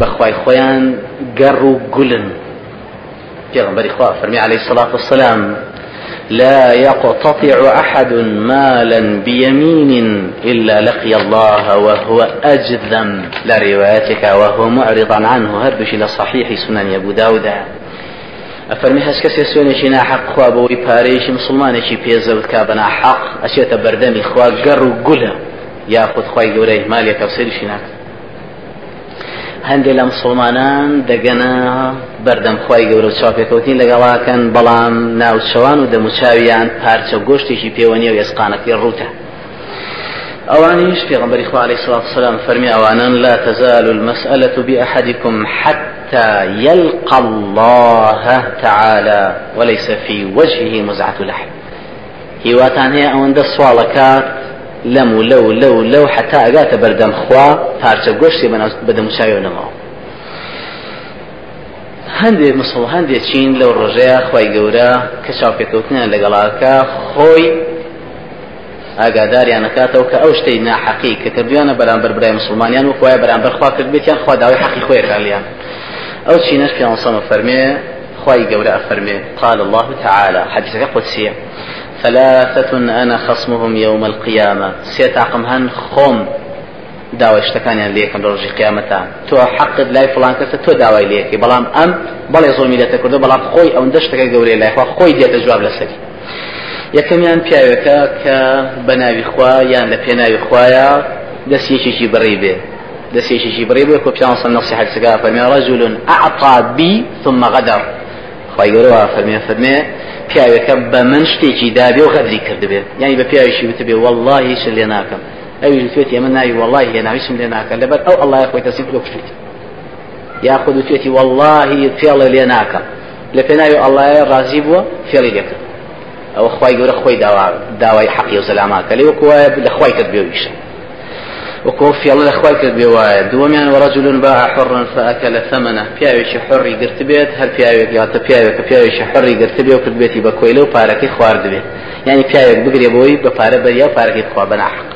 بەخوای خۆیان گەڕ و گولن پێغمبەری خوا فەرمی عليه الصلاة والسلام لا يقتطع أحد مالا بيمين إلا لقي الله وهو أجذم. لروايتك وهو معرض عنه. هربش إلى صحيح سنن أبو داود. ئەفەرمی هەست کەسێ سوێنێکی ناحەق خوا بەوەی پارەیەکی مسلمانێکی پێزەوت کا بە ناحەق ئەچێتە بەردەمی خوا گەڕ و گولە یاخود خی گەورەی مالێکە سەریشی ناکە هەندێک لە مسلمانان دەگەنە بەردەم خی گەورە و چاپێکەوتین لەگەڵاکەن بەڵام ناوچەوان و دەموچاویان پارچە گۆشتێکی پێوەنی و ێسقانەکەی ڕوتە ئەوانیش پێغمبەری خوا عليه الصلاة والسلام فرمي أوانا لا تزال المسألة بأحدكم حتى يلقى الله تعالى وليس في وجهه مزعة لحم هیواتان هەیە ئەوەندە سوالەکات لەم و لەو لەو لەو حتا ئەگاتە بەردەم خوا پارچە گۆشتی بەدەموچاوی نەماوە هەندێک مسڵ هەندێک چین لەو ڕۆژەیە خی گەورە کە چاوپێکەوتنیان لەگەڵاکە خۆی ئاگاداریان نکاتەوە کە ئەو شتەی ناحەقی کە کردویانە بەرامبەر برای مسلمانیان و خۆیان بەرامبەر خوا کرد بێتیان خوا داوای حەقی خۆی کالیان ئەو چینەش پێ سەمە فەرمێ خی گەورە ئەفەرمێ قال الله تعالى حديثك قدسية ثلاثة أنا خصمهم يوم القيامة. سيتعقم هن خم داوای شتەکانیان لێکم لە ڕۆژی قیامەتە تۆ حقت لای فلان کەسە تۆ داوای لەکەی بەڵام ئەم بەڵێ زۆمی لێتە کردو بەڵام خۆی ئەوەندە شتەکە گەورەی لایخوا خۆی دێتە جواب لەسەری یەکەمیان پیاوەکە کە بە ناوی خوا یان لە پێناوی خوایە دەستێکێکی بڕی بێ دەستێکێکی بڕی بێ کۆ پیان سن نصیحت سگا فەرمی رجل أعطى بي ثم غدر. خی گەورەوە فەرمێ فەرمێ پیاوەکە بە من شتێکی دابێ و غەدری کرد بێ. یعنی بە پیاویشی وتبێ والله هیچ لێ ناکەم. ئەوی توێتی ئەمە ناوی والله هێ ناویشم لێ ناکە لەبەر ئەو الله خۆی تەسیب لۆ بشیت یاخود توێتی والله فێڵە لێ ناکەم. لە پێناوی الله ڕازی بووە فێڵی لێکرد ئەو خی گەورە خۆی داوای حەقی و سەلاماکە. لێ وەکوە لە خی کرد بێویشە وەکۆ فێڵە لە خی کرد بێ وایە دووەمیان وەڕەجلون با حڕن فەکە لە ثەمەنە پیاوێکی حڕی گرت بێت هەر پیاوێک یاتە پیاوێک کە پیاوێکی حڕی گرت بێ و کرد بێتی بە کۆیلە و پارەکەی خوارد بێت یعنی پیاوێک بگرێ بۆی بە پارە بەریا و پارەکەی خوا بەناحق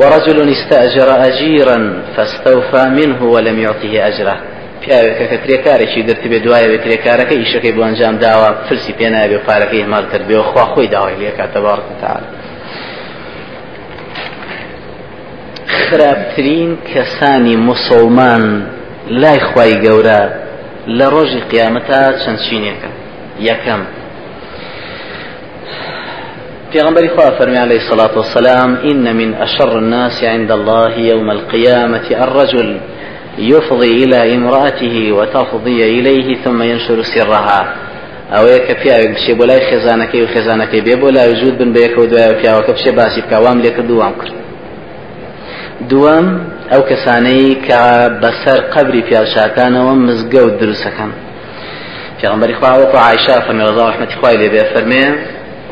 ورجل استأجر أجيرا فاستوفى منه ولم يعطه أجره. پیاوێکە کە کرێکارێکی گرت بێ دوایە بێ کرێکارەکە ئیشەکەی بۆ ئەنجام داوە فرسی پێ نابێ پارەکەی هەمال کرد بێ خوا خۆی داوای لێکات تەبارک خراپترین کەسانی مسلمان لای خوای گەورە لە ڕۆژی قیامەتا چەند چینێکە. یەکەم. پیغمبر خواه فرمي عليه الصلاة والسلام إن من أشر الناس عند الله يوم القيامة الرجل يفضي إلى امرأته وتفضي إليه ثم ينشر سرها. أو يك فيها بشي بولا خزانك وخزانك بيبولا وجود بن بيك ودواء فيها وكبشي باسي بكوام لك دوام كر دوام ئەو کەسانەی کە بەسەر قبری پیاوشاکانەوە مزگە و دروستەکەن پێغمبەری خواوەکو عیشا فەرمی ڕزا ڕحمەتی خوای لێ بێ فەرمێ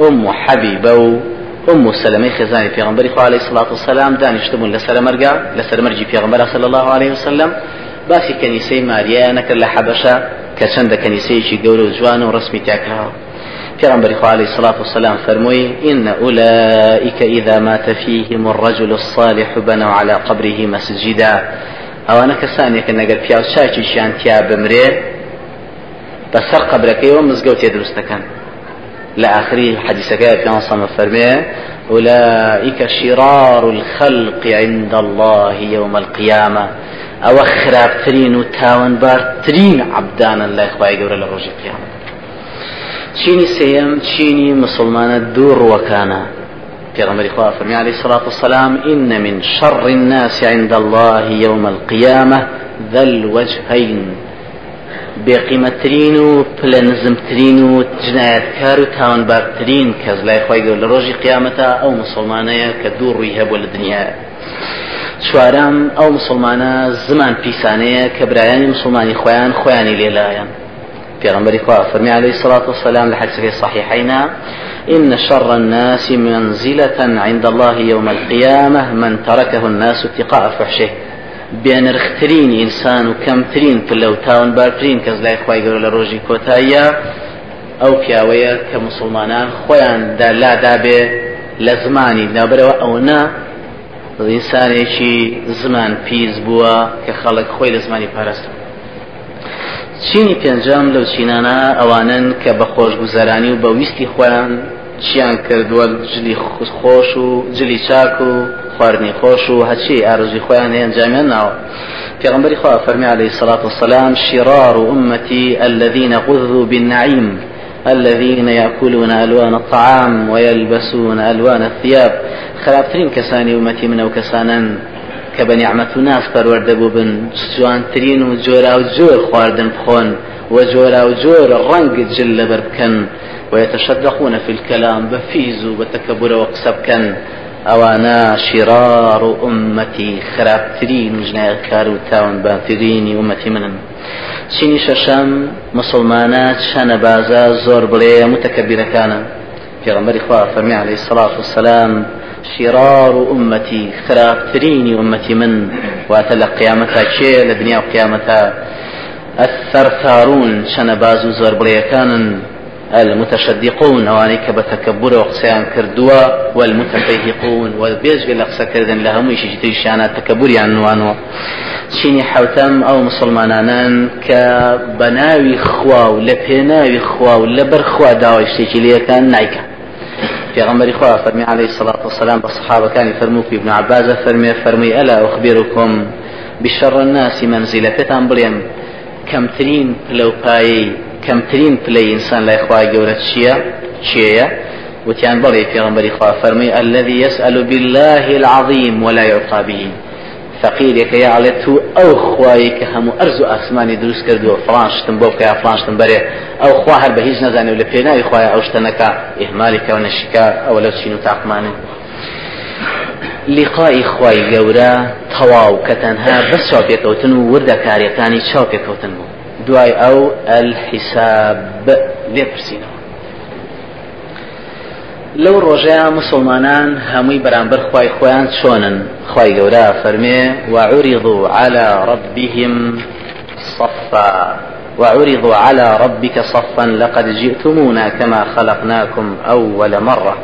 أم حبيبة أم سلمة خزاني في غنبري عليه الصلاة والسلام دانشتمون لسر مرقا لسر مرجي في غنبري صلى الله عليه وسلم باسی کەنیسەی ماریا نەکرد لە حەبەشە کە چەندە کەنیسەیەکی و جوان و ڕسمی تاکراوە پیغمبر عليه الصلاة والسلام فرموي إن أولئك إذا مات فيهم الرجل الصالح بنوا على قبره مسجدا أو أنا كساني كنا قال فيها شاكي شان تيا بمري بسر قبرك يوم مزقوت يدرس كان لآخره حديث كيف في عصام فرميه أولئك شرار الخلق عند الله يوم القيامة أو خرابترين وتاون بارترين عبدانا لا إخوائي قول لروج القيامة چینی سێم چینی مسلمانە دوو ڕوەکانە پێغمبەری خوا فەرمی عليه الصلاة والسلام إن من شر الناس عند الله يوم القيامة ذا الوجهين. بێقیمەترین و پلەنزمترین و جنایەتکار و تاوانبارترین کەس لای خۆی گەور لە ڕۆژی قیامەتە ئەو مسلمانەیە کە دوو ڕووی هەبوو لە دنیا چوارەم ئەو مسلمانە زمان پیسانەیە کە برایانی مسلمانی خۆیان خۆیانی لێلایەن پیغمبر خوا فرمي عليه الصلاة والسلام لحديث الصحيحين إن شر الناس منزلة عند الله يوم القيامة من تركه الناس اتقاء فحشه. بێنرخترین ئینسان و کەمترین پلە و تاوانبارترین کەس لای خی گەور لە ڕۆژی کۆتاییە ئەو پیاوەیە کە مسلمانان خۆیان لادابێ لە زمانی. نابرەوە ئەو نا ئینسانێکی زمان پیس بووە کە خەڵک خۆی لە زمانی پاراست چینی پێنجام لەو چینانە ئەوانن کە بە خۆشگوزەرانی و بە ویستی خۆیان چیان کردووە جلی خۆش و جلی چاک و خواردنی خۆش و هەچی ئارزوی خۆیان ئەنجامیان ناوە پیغمبر خواه فرمي عليه الصلاة والسلام شرار أمتي الذين غذوا بالنعيم الذين يأكلون ألوان الطعام ويلبسون ألوان الثياب خرابترين كساني أمتي من أو كسانا كبنعمة ناس پرورده بوبن جوانترين وجورا وجور خواردن بخون وجورا وجور رنگ جل بربكن ويتشدقون في الكلام بفيز وتكبر وقسبكن ئەوانە شیرار و ئومەتی خراپترین و ژنایەتکار و تاوانباترینی ومەتی منن. چینی شەشەم مسلمانە چەنە بازە زۆر بڵێ متەکەبیرەکانە پێغمبەری خوا فەرمی عليه الصلاة والسلام شرار أمتي خرابترين أمتي من واتە لە قیامەتا کێ لە دنیا و قیامەتا الثرثارون شەنەباز و زۆر بڵێەکانن المتشدقون اواني كبتكبر وقسيان كردوا والمتفيهقون وبيج لقسا كردن لهم يشي تيشانا تكبر يعني وانو چینی حوتم ئەو مسلمانانان کە بەناوی خوا و لە پێناوی خوا و لە بەر خوا نیکە پێغمبەری خوا فەرمی عليه الصلاة والسلام بە صحابەکانی فەرمووکی ابن عباس فەرمێ فەرمی ئەلا أخبركم بشر الناس منزلة پێتان بڵێم کەمترین پلەپایی کەمترین پلەی ئینسان لای خوای گەورە چییە؟ چێە وتیان بەڵێ پێغمبەری خوا فەرمی الذي يسأل بالله العظيم ولا يعطى به. فقیرێکە یاڵێت تو ئەو خوایی کە هەموو ئەرز و ئاسمانی دروست کردووە فلانشتم بۆ بکە فلانشتم بەرێ. ئەو خوا هەر بە هیچ نەزانێ و لە پێناوی خوای ئەو شتەنەکە ئێهمالیکەوە نەشیکا ئەوە لەو چین و تاقمانن لیقای خوای گەورە تەواو کە تەنها بەس چاپێکەوتن و وردەکاریەکانی چاپێکەوتن بوو. دوای ئەو ئەلحیساب لێپرسینەوە لەو ڕۆژەیە مسلمانان هەمووی بەرامبەر خی خۆیان چۆنن. خی گەورە فەرمێ وعرضوا على ربهم صفا. وعرضوا على ربك صفا لقد جئتمونا كما خلقناكم أول مرة.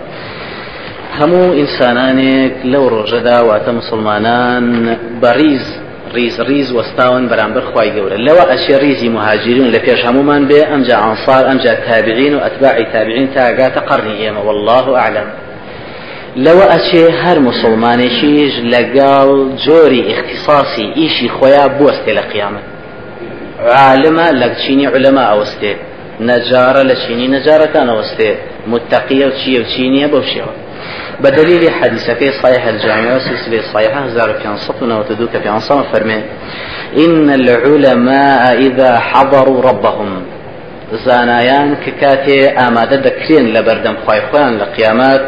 هەموو ئینسانانێک لەو ڕۆژەدا واتە مسلمانان بەڕیز ریز ریز وەستاون بەرامبەر خی گەورە. لەوە ئەچێ ریزی مهاجرون لە پێش هەمومان بێ ئەمجا ئەنصار ئەمجا تابعین و ئەتباعی تابعین تاگاتە قڕنی ئێمە والله ئاعلم لەوە ئەچێ هەر مسلمانێکیش لەگەڵ جۆری اختصاصی ئیشی خۆیان بوەستێ لە قیامەت. عالمە لە چینی علەما ئەوەستێ نەجارە لە چینی نەجارەکان ئەوەستێ متتەقیە و چیە و چینیە بەو بدليل حديثك صحيح الجامع سلسلة صحيحة زار في أنصتنا وتدوك في أنصام فرمي إن العلماء إذا حضروا ربهم زانایان کە کاتێ ئامادە دەکرێن لە قیامات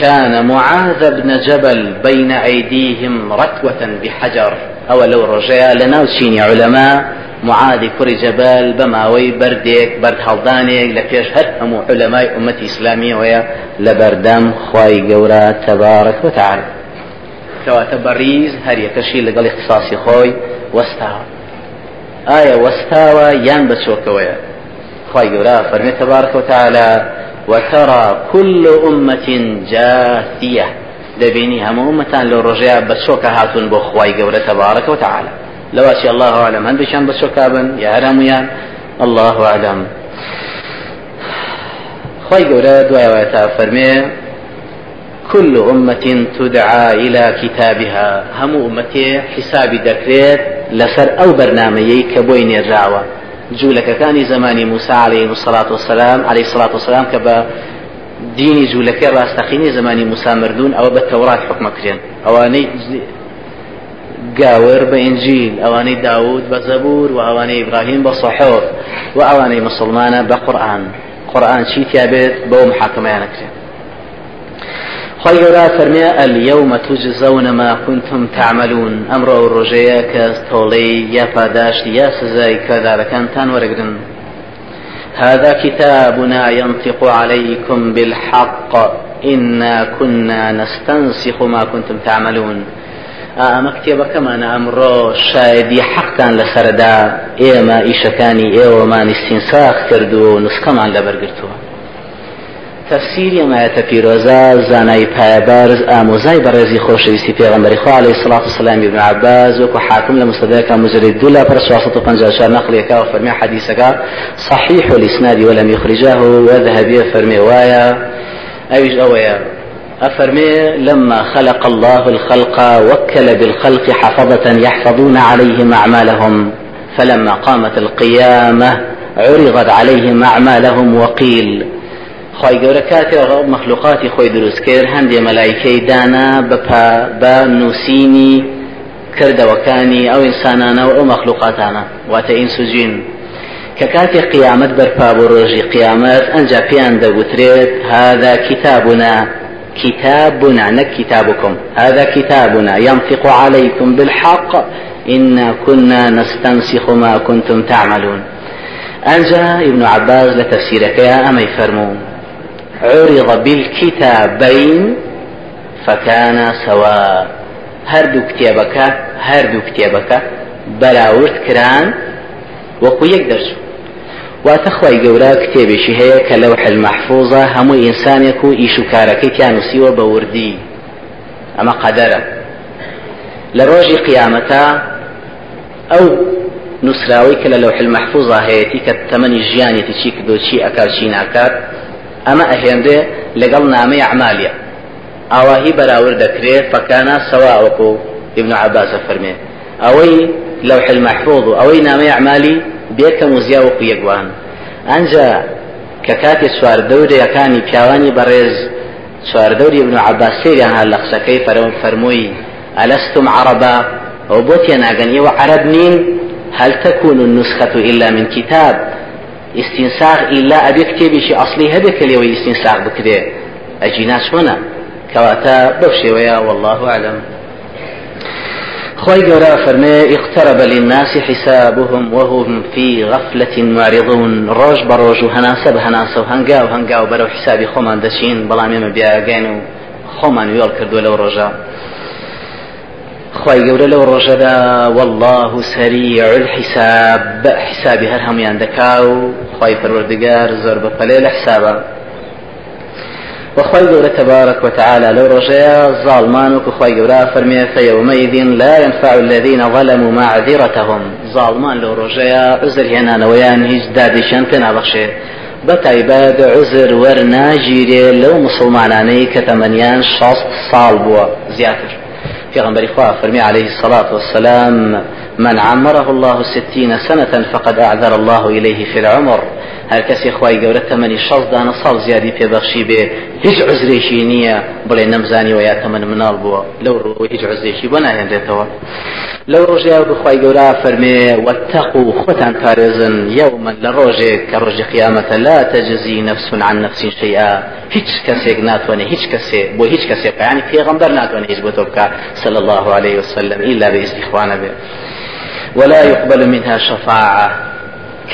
كان معاذ بن جبل بين أيديهم ركوة بحجر. أو لو رجع لناو علماء معادی کوڕی جەبل بەماوەی بەردێک بەرد هەڵدانێک لە پێش هەر هەموو علەمای ئومەتی ئیسلامیەوەیە لە بەردەم خی گەورە تەبارەک وتعال کەواتە بەڕیز هەر یەکەشی لەگەڵ اختصاسی خۆی وەستاوە ئایا وەستاوە یان بەچۆکەوەیە خی فەرمێ تەبارەک وتعالى وترى كل أمة جاثية. دەبینی هەموو ئومەتان لە ڕۆژەیە بەچۆکە هاتون بۆ خی گەورە تەبارەک وتعالى لەواشی الله أعلم هەندێکیان بە چۆکابن یا هەرامویان الله أعلم خی گەورە دوایەوەتا فەرمێ كل أمة تدعى إلى كتابها هم أمتي حسابي دكريت لسر أو برنامجي كبوي نرجعوا جولك كان زماني موسى عليه الصلاة والسلام عليه الصلاة والسلام كبا ديني جولك راستقيني زماني موسى مردون أو بالتوراة حكم كرين أواني گاور بە ئنجیل ئەوانەی داود بە زەبور و ئەوانەی ئیبراهیم بە سەحۆر و ئەوانەی مسلمانە بە قورآن. قورآن چی تیابێت؟ بەو محاکمەیانەکرێت خی گەورە فەرمێ ئەلیەومە توجزەونە ما كنتم تعملون. ئەمڕۆ ڕۆژەیە کە تۆڵەی یا پاداشتی یا سزای کردارەکانتان وەرەگرن هذا كتابنا ينطق عليكم بالحق. إنا كنا نستنسخ ما كنتم تعملون. ئەمە کتێبەکەمانە ئەمڕۆ شایدی حەقتان لەسەردا ئێمە ئیشەکانی ئێوەمان استینساخ کردو و نسخەمان لەبەرگرتووە تفسیری ئەمایەتە پیرۆزە زانای پایەبەرز ئامۆزای بەڕێزی خۆشەویستی پێغەمبەری خوا عەلەیهی سڵات وسەلام ابن عباس وەکو حاکم لە مستدرکە مجرد دوو لا پڕ 454 نقلێکا و فەرمی حەدیسەکە صحيح الإسناد ولم يخرجه وذهبي فرمي وايا أيش أويا أفرمي لما خلق الله الخلق وكل بالخلق حفظة يحفظون عليهم أعمالهم فلما قامت القيامة عرضت عليهم أعمالهم وقيل خی گەورە کاتێ مەخلوقاتی خۆی دروست کرد هەندێ مەلایکەی دانا بە نووسینی کردەوەکانی ئەو ئینسانانە و ئەو مەخلوقاتانە. واتە ئینسوجین. کە کاتێ قیامەت بەرپا بۆ ڕۆژی قیامەت ئەنجا پێیان دەگوترێت هذا كتابنا كتابنا نك كتابكم هذا كتابنا ينطق عليكم بالحق. إنا كنا نستنسخ ما كنتم تعملون. أنجا ابن عباس لتفسيرك يا أمي فرمون عرض بالكتابين فكان سواء. هەردوو کتێبەکە هەردوو کتێبەکە بەراورد کران وەکو یەک دەرچوو واتە خی گەورە کتێبێکی هەیە کە لەو محفوظە هەموو ئینسانێک و ئیش و کارەکەی تیانوسیوە بە وردی. ئەمە قەدەرە. لە ڕۆژی قیامەتە ئەو نووسراوی کە لە لەو محفوظە هەیەی ئەمە ئەهێندێ لەگەڵ نامەی عمالیە ئاواهی بەراورد دەکرێت فەکانە سەواوەکو ابن عباس فەرمێ ئەوەی لەو حل محفوظ و ئەوەی نامەی عمالی بێکەم و زیاوەکو یەکوان ئەنجا کە کاتێ سواردەورەکانی پیاوانی بەڕێز سواردەوری ابن عباس سێریان هەر لە قسەکەی فەرمووی ئەلستم عربا؟ ئەو بۆ تێناگەن ئێوە عرب نین هل تكون النسخة إلا من كتاب؟ استنساخ إلا أبي كتابي أصلي هذا كلي استنساخ بكري أجينا شونا كواتا بوشي ويا والله أعلم. خوي قرا فرمي اقترب للناس حسابهم وهم في غفلة معرضون. روج بروج هناسب هناسب. هنقا وهنقا وبرو حسابي خمان دشين بلا ميما بيا قينو خمان يول كردو لو رجا خی گەورە لەو ڕۆژەدا والله سەریع الحساب. حسابی هەر هەمویان دەکا و خی پەروەردگار زۆر بەپەلێ لە حسابە تبارك وتعالى لو رجاء ظالمان وكخي گەورە فەرمێ فيومئذ لا ينفع الذين ظلموا معذرتهم. ظالمان لو رجاء عذر هێنانەوەیان هیچ دادیشان پێ نابەخشێ بەتایبەت عزر وەرناگیرێ لەو مسلمانانەی کە تەمەنیان شەست زیاتر. پیغمبر خواه فرمي عليه الصلاة والسلام من عمره الله ستين سنة فقد أعذر الله إليه في العمر. هر کەسی خی گەورە تەمەنی شەڵ دانە ساڵ زیادی پێبەخشی بێ هیچ عزرێکی نییە بڵێ نەمزانیەوە یا تەمەن مناڵ بووە. لەو ڕۆ هیچ عزرێکی بۆ ناهێنرێتەوە لەو ڕۆژیا بخوای گەورە فەرمێ وەتەق و خۆتان پارێزن یومن لە ڕۆژێک کە ڕۆژی قیامەتە لا تەجزی نفس عن نفس شيئا هیچ کەسێک ناتوانێ هیچ کەسێ بۆ هیچ کەسێک ینی پێغەمبەر ناتوانێت هیچ بۆ تۆ بکە صلى الله عليه وسلم إلا بإذن إخوانا به ولا يقبل منها شفاعة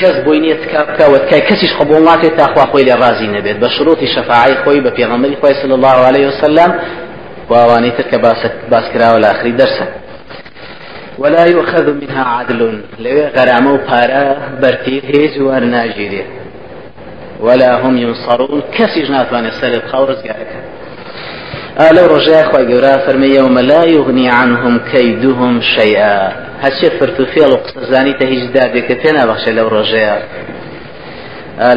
کەس بۆی نیە تکا وتکای کەسیش قبول ناکرێت تاخوا خۆی لێ ڕازی نەبێت بە شروعی شەفاعی خۆی بە الله عليه وسلم و ئەوانەی تر کە باس کراوە لە آخری دەرسە ولا يؤخذ منها عدل لو غرامة وبارا برتير هيج ورناجيري ولا هم ينصرون كسي جنات وان السلب خورز قالك لو رجاء خوي قورا فرمي يوم لا يغني عنهم كيدهم شيئا هەچێ فرتوفێڵ و قسەزانی هیچ دادێکە پێ نابەخشە لەو ڕۆژەیە.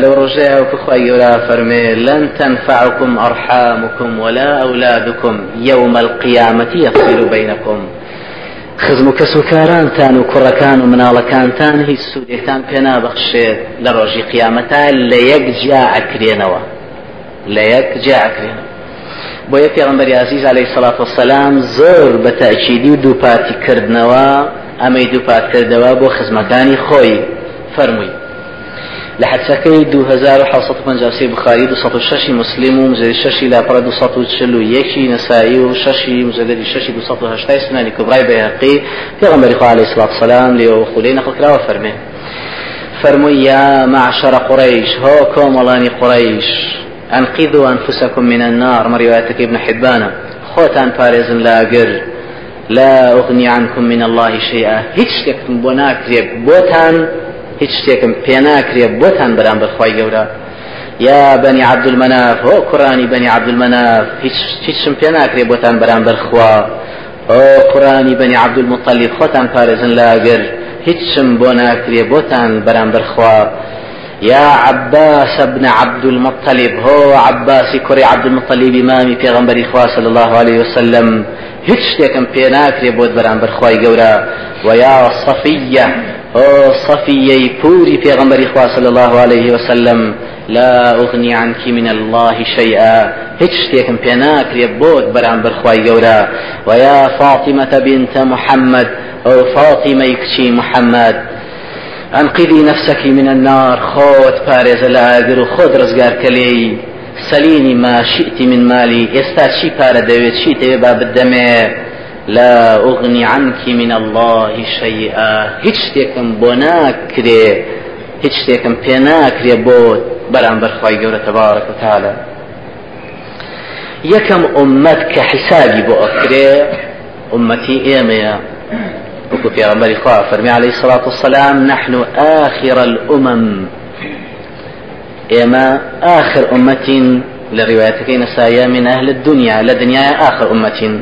لەو ڕۆژەیە وکخوای گەورە فەرمێ لن تنفعكم أرحامكم ولا أولادكم يوم القيامة يفصل بينكم خزم و کەسوکارانتان و کوڕەکان و مناڵەکانتان هیچ سوودێکتان پێ نابەخشێت لە ڕۆژی قیامەتا لە یەک جا ئەکرێنەوە. لە یەک جا ئەکرێنەوە. بۆ یە پێغمبەری عزیز عليه سلاات وسلام زۆر بە تأکیدی و دووپاتی کردنەوە ئەمەی دووپاتکردەوە بۆ خزمەکانی خۆی. فەرمووی لە حدسەکەی 2650 بخاری 26 مسلم و مزری ششی لاپڕە 241 نسایی و ششی مزدری ششی 280 سنانی کبرای بەیهقی پێغمبەری خوا عليه الصلاة والسلام لێ خولەی نەقلکراوە فەرمێ فەرمووی یا معشر قڕیش هۆ کۆمەڵانی قڕیش أنقذوا أنفسكم من النار مريواتك ابن حبان. خوتان باريزن لاقر لا أغني عنكم من الله شيئا. هیچ شتێکم بۆ ناکرێت بۆتان هیچ شتێکم پێ ناکرێت بۆتان بەرام بەخوای گەورە. يا بني عبد المناف هو كراني بني عبد المناف هیچ پێ ناکرێ بۆتان بەرامبەر خوا. ئەو قڕانی بەنی عبدولمطلیب خۆتان پارێزن لاگەر هیچم بۆ ناکرێ بۆتان بەرامبەر خوا. يا عباس ابن عبد المطلب هو عباس كري عبد المطلب إمامي في غنبري صلى الله عليه وسلم. هیچ شتێکم پێ ناکرێ بۆت بەرامبەر خی گەورە. ویا صفیە ئۆ صفیەی پوری پێغمبەری خوا صلی الله عليه وسلم. لا أغني عنك من الله شيئا هیچ شتێکم پێ ناکرێ بۆت بەرامبەر خی گەورە. ویا فاطمة بنت محمد ئەو فاطمەی کچی محەممەد أنقذي نفسك من النار خود بارز لاگر و خود رزگار کلی سەلینی ما شئت من مالی ئێستا چی پارە دەوێت؟ چی دەوێت لا أغني عنك من الله شيئا هیچ شتێکم بۆ هیچ شتێکم پێ ناکرێ بۆ بەرامبەر خی گەورە تەبارەک وتعالى یەکەم ئومەت کە حیسابی بۆ وكو في غنبري خواه فرمي عليه الصلاة والسلام نحن آخر الأمم. إما آخر أمة لروايتك نسايا من أهل الدنيا لدنيا آخر أمة.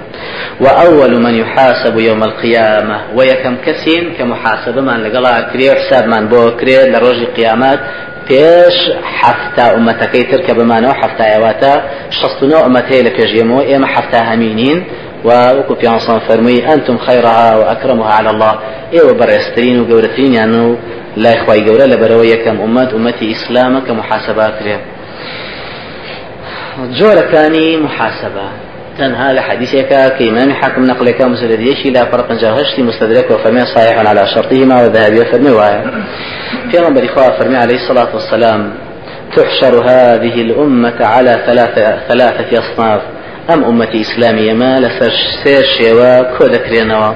وأول من يحاسب يوم القيامة ويكم كسين كمحاسبة من لقلا كري وحساب من بو كري لروج القيامات پێش حفتا ئومەتەکەی ترکە بمانەوە حفتایەواتە شستنەوە ئومەتەیە لە پێژێمەوە ئێمە حفتا هەمینین وەکو پیانسان فەرمووی ئەنتم خەیڕها و ئەکرمها على الله. ئێوە بەڕێستترین و گەورەترینیان و لای خی گەورە لەبەرەوە یەکەم ئومەت ئومەتی ئیسلامە کە محاسبە کرێ جۆرەکانی محاسبە تنها لحديثك كإمام حاكم نقل كان مسدديشي لا فرق جاهشتي مستدرك وفرمي صحيح على شرطهما وفرمي وايا في غنبر إخوة فرمي عليه الصلاة والسلام تحشر هذه الأمة على ثلاثة, ثلاثة أصناف. أم أمة إسلامية ما لسر شيوا كودكرينوا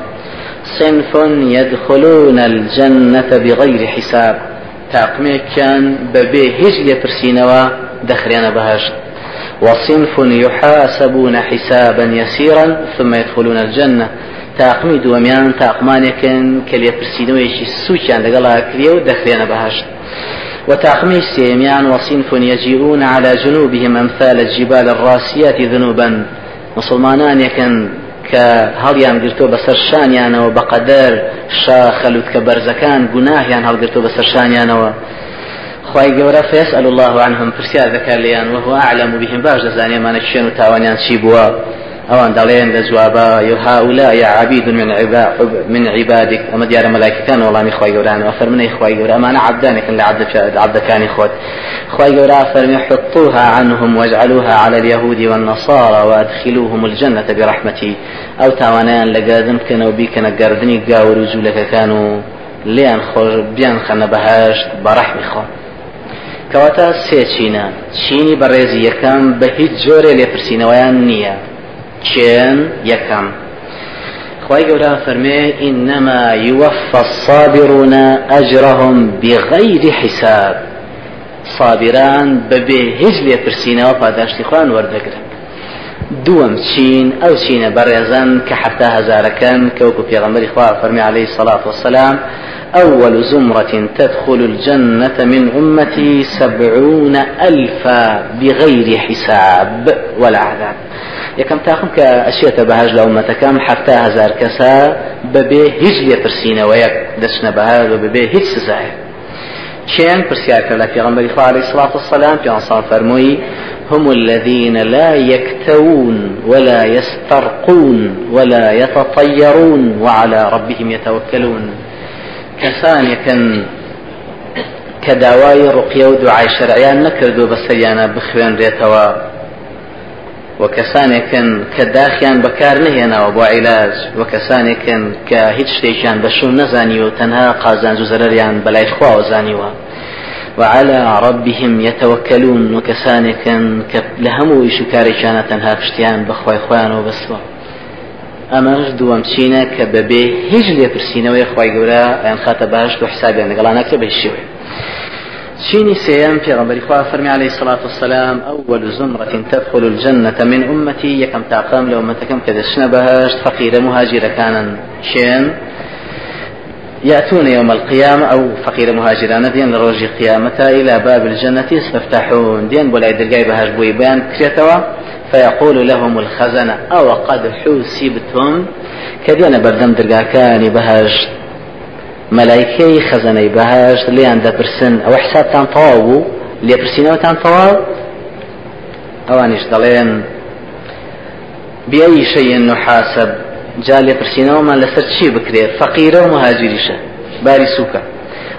صنف يدخلون الجنة بغير حساب تاقمي كان ببي هج لبرسينوا دخرين بهاش وصنف يحاسبون حسابا يسيرا ثم يدخلون الجنة. تاقمي دوميان تاقمانكن كلي برسينوا يشي سوچان لقلا كريو دخرين بهاش وتاقمي سيميان وصنف يجيئون على جنوبهم أمثال الجبال الراسيات ذنوبا. مسلمانان يكن کە هەڵیان گرتۆ بەسەر شانیانەوە بەقەدەر شاخەلوت کە بەرزەکان گوناهیان هەڵگرتۆ بەسەر شانیانەوە خی گەورە فێسأل الله عنهم دەکات لێیان وهو أعلم بهم. باش دەزانێمانە شوێن و تاوانیان چی بووە ئەوان دەڵێن لە جوابە هؤلاء عبيد من عباد من عبادك. ئەمە دیارە مەلایکەکان وەڵامی خی گەوران وفەرمنەی خی گەورە ئەمانە عبدانێکن لە عبدەکانی خۆت خی گەورە فەرمی حطوها عنهم واجعلوها على اليهود والنصارى وأدخلوهم الجنة برحمتي. ئەو تاوانیان لەگەدن بکەنەوە بیکەنە گردنی گاور و جوولەکەکان و لیان خۆش بیان خەنە بەهشت بەڕەحمی خۆ کەواتە سێ چینە چینی هیچ جۆرێ لێپرسینەوەیان نییە چێن یەکەم. خی گەورە فەرمێ إنما يوفى الصابرون أجرهم بغير حساب. صابران ببێ هیچ لێپرسینەوە پاداشتی خوان وەردەگرن. دووەم چین ئەو چینە بەڕێزان کە حتا هەزارەکەن کەوکو پێغەمبەری خوا فەرمی عليه الصلاة والسلام أول زمرة تدخل الجنة من أمتي سبعون ألفا بغير حساب. ولا عذاب. یەکەم تاقم کە ئەچێتە بەهاش لە ئومەتەکەم حتا هزار کەسا بەبێ هیچ لێپرسینەوەیەک دەچنە بەهار و ببێ هیچ سزایە چێن پرسیار کرد لە پێغەمبەری خوا عەلەیهی سڵات وسەلام پێغەمبەر فەرمووی هم الذين لا يكتوون ولا يسترقون ولا يتطيرون وعلى ربهم يتوكلون. كسان يكن كداواي رقية ودعاء شرعيان نكردوا بسريانا بخوين ريتوا و کەسانێکن کە داخیان بەکار نهێناوە بۆ عیلاج و کەسانێکن کە هیچ شتێکیان بەشوم نەزانی و تەنها قازانج و زەرریان بەلای خواوە زانیوە وعلى ربهم يتوكلون وكسانك لهم إيش كاريشانا تنها پشتیان بخوای خوان و بسوا ئەمەش دووەم چینە کە بەبێ هیچ لێپرسینەوەی خی گەورە ئەیان خاتە باش و حسابیان لەگەڵانەکە بە شێوێ شيني سيام في غنبري خواه فرمي عليه الصلاة والسلام أول زمرة تدخل الجنة من أمتي يكم تاقام لأمتكم كدشنا بهاش فقير مهاجر كان شين؟ يأتون يوم القيامة أو فقير مهاجران دين لروج قيامة إلى باب الجنة يستفتحون. دين ولا يدرقاي بهاج بويبان كريتوا فيقول لهم الخزنة أو قد حوسبتم؟ كدينا بردم درقاكاني بهاج مەلایکەی خەزەنەی بەهشت لیان دەپرسن ئەوە حسابتان تەواو بوو؟ لێپرسینەوەتان تەواو؟ ئەوانیش دەڵێن بأي شيء نحاسب جا لێپرسینەوەمان لەسەر چی بکرێت فەقیرە و مهاجریشە باری سووکە.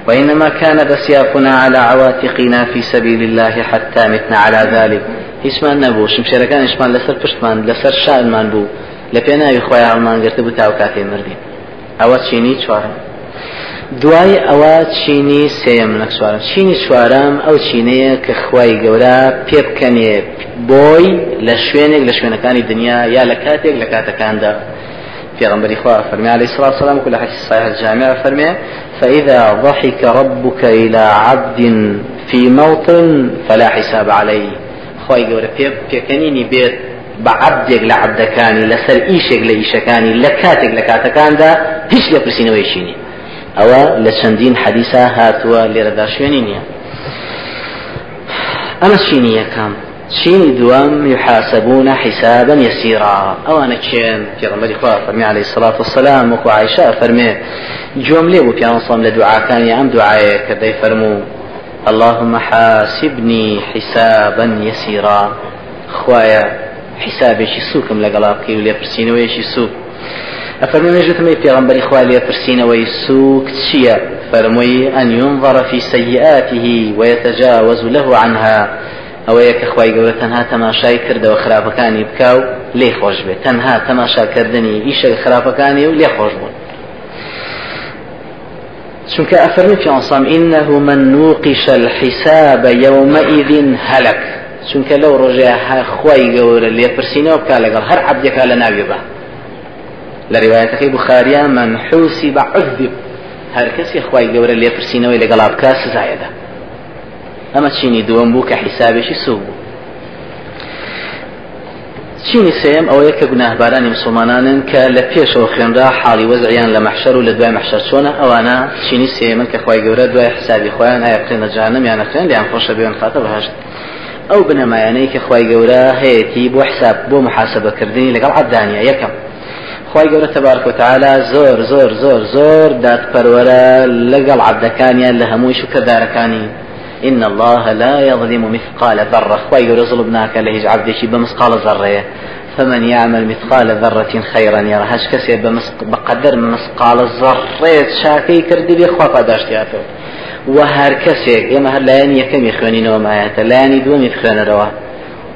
وإنما كان بسيافنا على عواتقنا في سبيل الله حتى متنا على ذلك. هیچمان نەبوو شمشێرەکانیشمان لەسەر پشتمان لەسەر شانمان بوو. لە پێناوی خۆیان هەڵمان گرتە بوو تاو کاتێ مردین دوای ئەوە چینی سێم نەکسوارم چینی چوارم ئەو چینەیە کە خوای گەورە پێ بکەنێ بۆی لە شوێنێک لە شوێنەکانی دنیا یا لە کاتێک لە کاتەکاندا. في خوا فرمي عليه الصلاة والسلام كل حديث صحيح الجامع فرمي فإذا ضحك ربك إلى عبد في موطن فلا حساب عليه. خواي قولة بيكنيني بيت بعبدك لعبدكاني لسر إيشك لإيشكاني لكاتك لكاتكان دا هيش لبرسيني ويشيني ئەوە لە چەندین حەدیسا هاتووە لێرەدا شوێنی نییە. ئەمە چینی یەکەم. چینی دوام يحاسبون حسابا يسيرا أو أنا كين في غمر اخوة فرمي عليه الصلاة والسلام وكو عائشة فرمي جملة بو في صام لدعاء كان يا ام دعاء كدي فرمو اللهم حاسبني حسابا يسيرا خوايا حسابي شي سوكم لقلاقي ولي برسينوي شي سوك أفرمي نجتمي في غنبري خوالي فرسين ويسوك تشيا. فرمي أن ينظر في سيئاته ويتجاوز له عنها. أو يك أخوي قولة تنها تماشاي كرد وخرافة كان يبكاو لي خوش بي. تنها تماشا كردني إيش خرافة كان ولي خوش بون. چونك أفرمي في عصام إنه من نوقش الحساب يومئذ هلك. لو رجع خوي قولة اللي يبرسينه وبكا لقال هر عبدك لناوي به لرواية بخاريا من حوسب عذب هر کەسی خی گەورە لێپرسینەوەی لەگەڵا بکە سزایەدا. ئەمە چینی دووەم بوو کە حیسابێکی سوو بوو. چینی سێم ئەوەیە کە گوناهبارانی مسلمانانن کە لە پێشەوە خوێنرا حاڵی وەزعیان لە مەحشەر و لە دوای مەحشەر چۆنە ئەوانە چینی سێمن کە خی گەورە دوای حسابی خۆیان ئایا بخێنە جانم یان نەخێن لیان خۆشە بێن خاتە بەهشت. ئەو بنەمایانەی کە خی گەورە هەیەی بۆ حساب بۆ محاسبەکردنی لەگەڵ عبدانیا یەکەم. خی گەورە تبارك وتعالى زۆر زۆر زۆر زۆر دادپەروەرە لەگەڵ عبدەکانیان لە هەمووی شوکەدارەکانی إن الله لا يظلم مثقال ذرة. خوي يقول ظلم ناكا لهج عبدك بمثقال ذرة فمن يعمل مثقال ذرة خيرا يرى. هش كسي بقدر مثقال ذرة شاكي كردي بيخوا قداش تياتو وهر كسيك يما هر لاني يكم يخوانين وما يهتا لاني دوم يخوان روا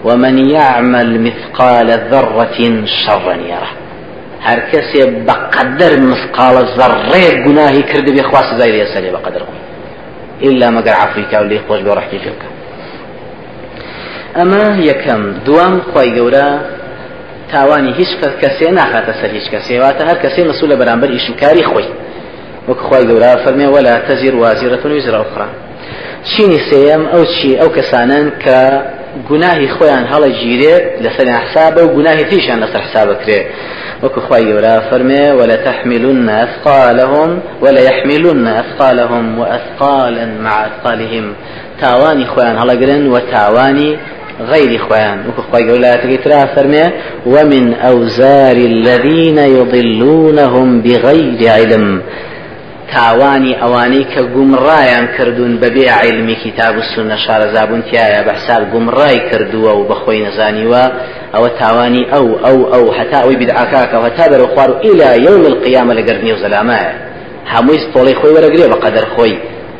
ومن يعمل مثقال ذرة شرا يره هەر کەسێ بەقەدەر مسقالە زەڕێ گوناهی کرد بێ خوا سزای لێ سەرێ بەقەدر إلا مەگەر عفریکا و لێ خۆش بێ ڕحتی پێ بکە ئەمە یەکەم دوام خی گەورە تاوانی هیچ کەسێ ناخاتە سەر هیچ کەسێ واتە هەر کەسێ مەسوول لە بەرامبەر ئیشکاری خۆی وەک خی گەورە فەرمێ وەلا تەزیر وازیرەتون ویزرا ئوخرا چینی سێم ئەو چی؟ ئەو کەسانن کە گوناهی خۆیان هەڵە گیرێت لەسەر حسابە و گوناهی تیشان لەسەر حسابەکرێت وكو خواي ولا فرمي ولا تحملن أثقالهم ولا يحملن أثقالهم وأثقالا مع أثقالهم. تاواني خوان هلا قرن وتاواني غير خوان وكو خواي ولا تقترا فرمي ومن أوزار الذين يضلونهم بغير علم. تاوانی ئەوانەی کە گومڕایان کردوون بەبێ عیلمی کتاب و سنە شارەزابوون تایە بەحساب گومڕای کردووە و بەخۆی ئەوە تاوانی ئەو ئەو ئەو هەتا ئەوی بدعاکاکەەوە تا بەرە خوار و ئیلا یوم القیامە لەگەر نیێ زەلامایە هەمووی تۆڵی خۆی وەرەگرێ بە قەدەر خۆی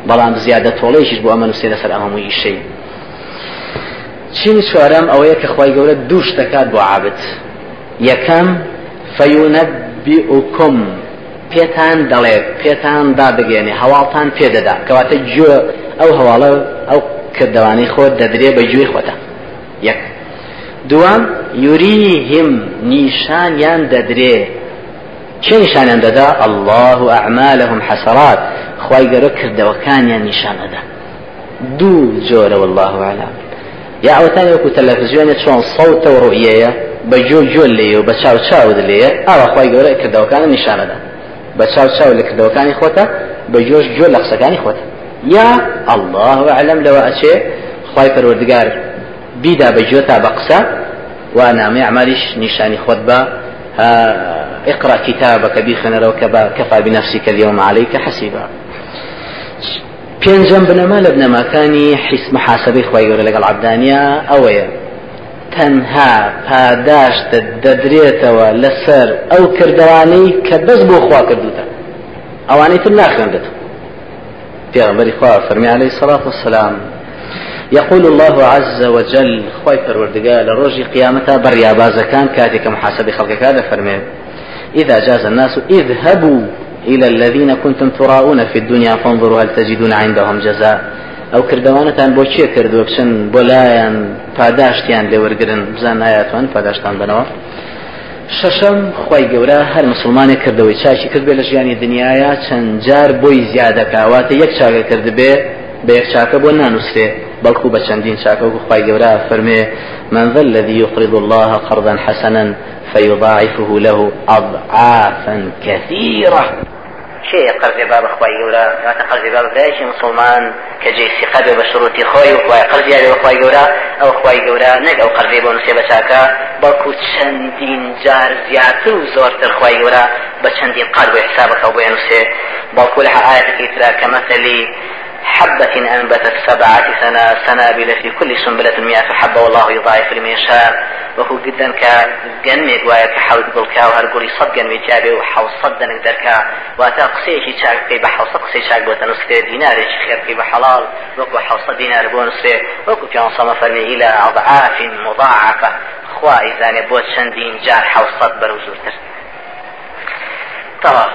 بەڵام زیادە تۆڵەیشیش بۆ ئەمە نووسێ لەسەر ئەمەمووی ئیشەی. چین چوارەم ئەوەیە کە خی گەورە دووش دەکات بۆ عابد. یەکەم فەیونەبیئوکم پێتان دەڵێت پێتان دادەگەێنێ هەواڵتان پێدەدا کەواتە گوێ ئەو هەواڵە ئەو کردوانەی خۆت دەدرێ بە گوێی خۆتە. یەک. دوام یوریهم نیشانیان دەدرێ. چه نیشانیان دەدا؟ الله ئەعمالهم حەسەرات خی گەرە کردەوەکانیان نیشان دەدا. دوو جۆرە والله عالم یا ئەوتان وەکو تەلەڤزیۆنێت چۆن سەوتە و ڕوئیەیە بە جۆ جۆ لێ و بە چاو چاود لێ ئاوا خی گەورە کردەوەکانە نیشانەدا بە چاو چاو لە کردەوەکانی خۆتە بە جۆش جۆ لە قسەکانی خۆتە. یا الله أعلم لەوە ئەچێ خی پەروەردگار بیدا بە جۆ تا بە قسە و نامی عملیش نیشانی خۆت بە اقرأ كتابك بخنا وكفى كفى بنفسك اليوم عليك حسيبا. پێنجەم بنەما لە بنەماکانی حیس محاسبەی خۆی گەورە لەگەڵ عبدانیا ئەوەیە تەنها پاداشتە دەدرێتەوە لەسەر ئەو کردوانەی کە بەس بۆ خوا کردوتە ئەوانەی تر ناخوێندێت پێغمبەری خوا فەرمی عليه الصلاة والسلام يقول الله عز وجل پروردگار لروجي قيامتها بريا بازكان كاتك محاسبة خلقك هذا فرمي إذا جاز الناس اذهبوا إلى الذين كنتم تراؤون في الدنيا فانظروا هل تجدون عندهم جزاء. ئەو کردوانتان بۆ چیە کردووە؟ بچن بۆ لێوەرگن. بزان نایەتوان پاداشتان بنەوە. شەشەم خی گەورە هەر مسلمانێک کردەوەی چاکی کرد بێ لە ژیانی دنیاە چەند جار بۆی زیادەکەواتە یەک چاکە کرد بێ بە یەک چاکە بۆ نانووسێ. بەڵکو بە چەندین چاکە و خی گەورە فەرمێ من ذا الذي يقرض الله قرضا حسنا فيضاعفه له أضعافا كثيرة. شيء قرض باب أخوي جورا ما تقرض باب بريش مسلمان كجي ثقة بشروط خوي وخوي قرض يعني أخوي جورا أو أخوي جورا نك أو قرض بون سي بشاكا بلكو چندين جار زياتر وزورتر أخوي جورا بچندين قاد بحسابك أو بينوسي بلكو لها آية كترا كمثل حبة أنبتت سبعة سنة سنابل في كل سنبلة مئة حبة. والله يضاعف لمن يشاء. وهو جدا كجنمك ويا كحاول بلكا وهرقولي صد جنمي جابي وحاول صد نقدركا واتا قصيشي شاك كي بحاول صد قصي شاك بوتا نصفي دينار. خير كي بحلال وكو حاول صد دينار بو نصفي وكو كان صما فرمي إلى أضعاف مضاعفة. خوا إذا بوت شندين جار حاول صد بروزورتر طبعا.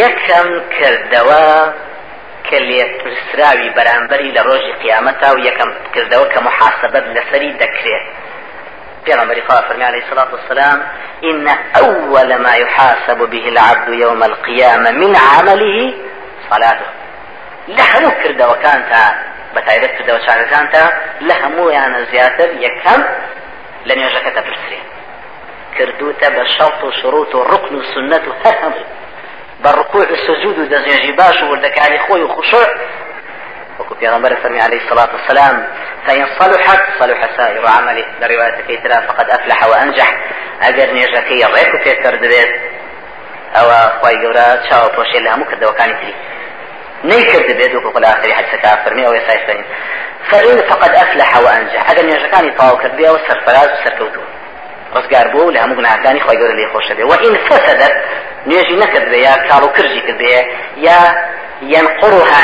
یەکەم کردەوە کە لێپرسراوی بەرامبەری لە ڕۆژی قیامەتا و یەکەم کردەوە کە محاسبەت لەسەری دەکرێت. پیغمبر خواه فرمی عليه الصلاة والسلام إن أول ما يحاسب به العبد يوم القيامة من عمله صلاته لهمو كرده وكانتا بتايبت كرده وشاك كانتا لهمو يعني زياتر يكم لن يجاك تبرسري كردوتا بشرط وشروط بالركوع السجود ودزنجي باش وردكاري خوي وخشوع وكو پیغمبر فرمي عليه الصلاة والسلام فإن صلحت صلح سائر عمله. لرواية كيترا فقد أفلح وأنجح. أجر نيجاكي ريكو تيكر دبيت أو خواي قورا تشاو بوشي مكد وكاني تري نيكر دبيت وكو قل آخر حد سكا فرمي أو يسايستين فإن فقد أفلح وأنجح. أجر نيجاكاني طاو كردبيا والسرفراز والسركوتو ڕزگار بوو لە هەموو گوناهەکانی خۆی گەورە لێ خۆشە بێ وئین فەسەدەت نوێژی نەکرد بێ یا کاڵ و کرژی کرد بێ یا ينقرها